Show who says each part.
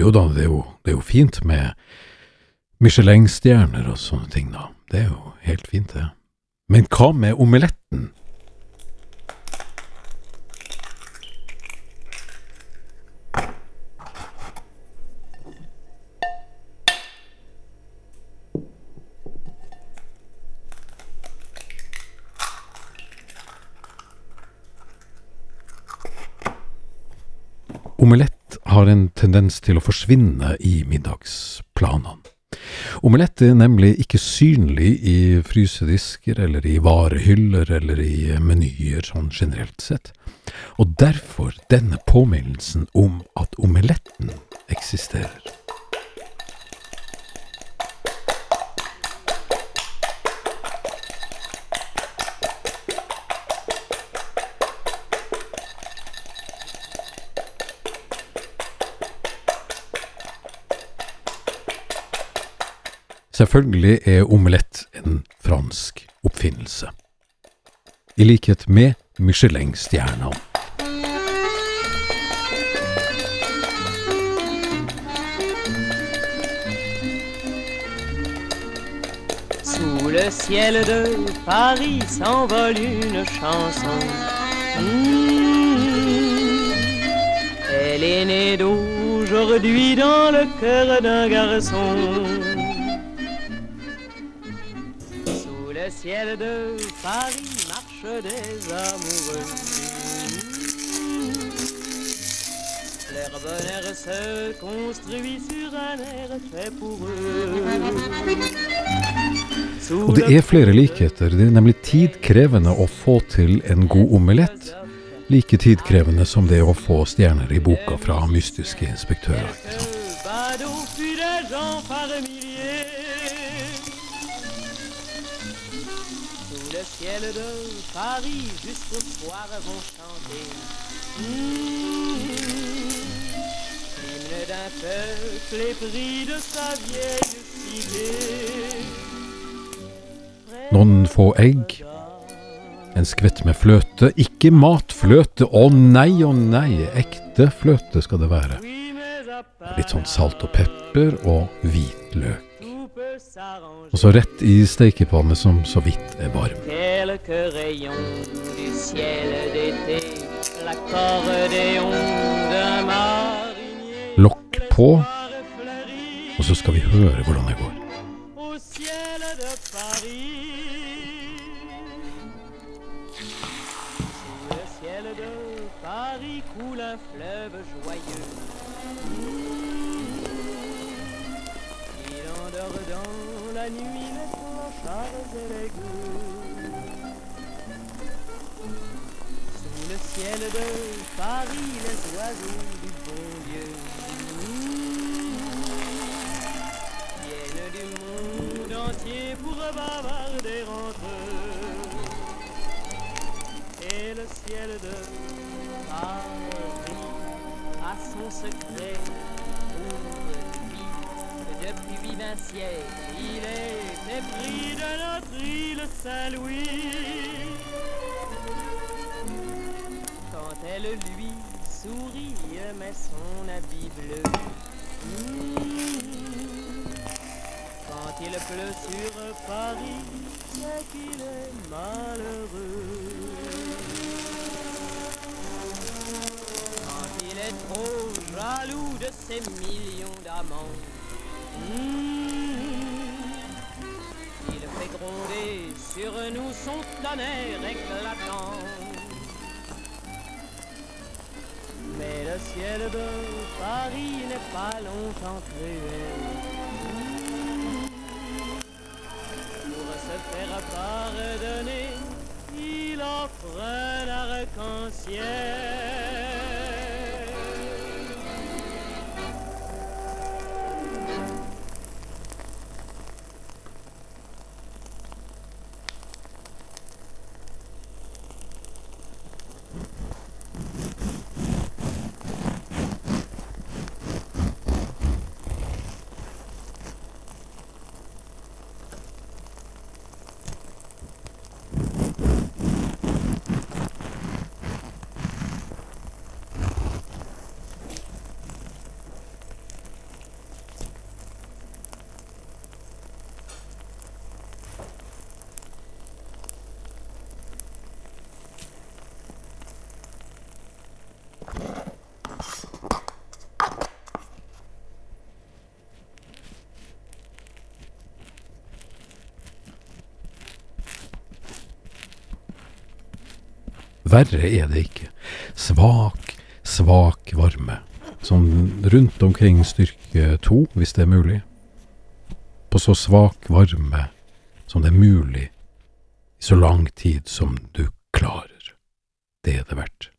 Speaker 1: Jo da, det er jo, det er jo fint med Michelin-stjerner og sånne ting, da. Det er jo helt fint, det. Men hva med omeletten? Omelett har en tendens til å forsvinne i middagsplanene. Omelett er nemlig ikke synlig i frysedisker eller i varehyller eller i menyer sånn generelt sett, og derfor denne påminnelsen om at omeletten eksisterer. Selvfølgelig er omelett en fransk oppfinnelse. I likhet med Michelin-stjerna.
Speaker 2: Sous le ciel de Paris. Mmh. Elle est née d'aujourd'hui dans le cœur d'un garçon. Sous le ciel de Paris marchent des amoureux. Leur bonheur se construit sur un air fait pour eux.
Speaker 1: Og det er flere likheter. Det er nemlig tidkrevende å få til en god omelett. Like tidkrevende som det å få stjerner i boka fra mystiske inspektører. ikke sant?
Speaker 2: Ciel de Paris, jusqu'au soir vont chanter. Mmh. L'hymne d'un peuple épris de sa vieille cité.
Speaker 1: Noen få egg, en skvett med fløte. Ikke matfløte, å nei, å nei, ekte fløte skal det være. Litt sånn salt og pepper og hvitløk. Og så rett i stekepanne som så vidt er varm.
Speaker 2: Rayons du ciel d'été, l'accordéon d'un marinier.
Speaker 1: Lokk på, og så skal vi høre hvordan det går.
Speaker 2: au ciel de Paris. Sous le ciel de Paris coule un fleuve joyeux. Il endort dans la nuit les clochards et les gueux. Le ciel de Paris, les oiseaux du bon Dieu viennent du monde entier pour bavarder entre eux. Et le ciel de Paris a son secret. Depuis d'un siècle, il est épris de notre île Saint-Louis. Quand elle lui sourit, met son habit bleu. Mmh. Quand il pleut sur Paris, c'est qu'il est malheureux. Quand il est trop jaloux de ses millions d'amants, mmh, il fait gronder sur nous son tonnerre éclatant. Mais le ciel de Paris n'est pas longtemps cruel. Pour se faire pardonner, il offre un arc-en-ciel.
Speaker 1: Verre er det ikke. Svak, svak varme. Sånn rundt omkring styrke to, hvis det er mulig. På så svak varme som det er mulig, i så lang tid som du klarer. Det er det verdt.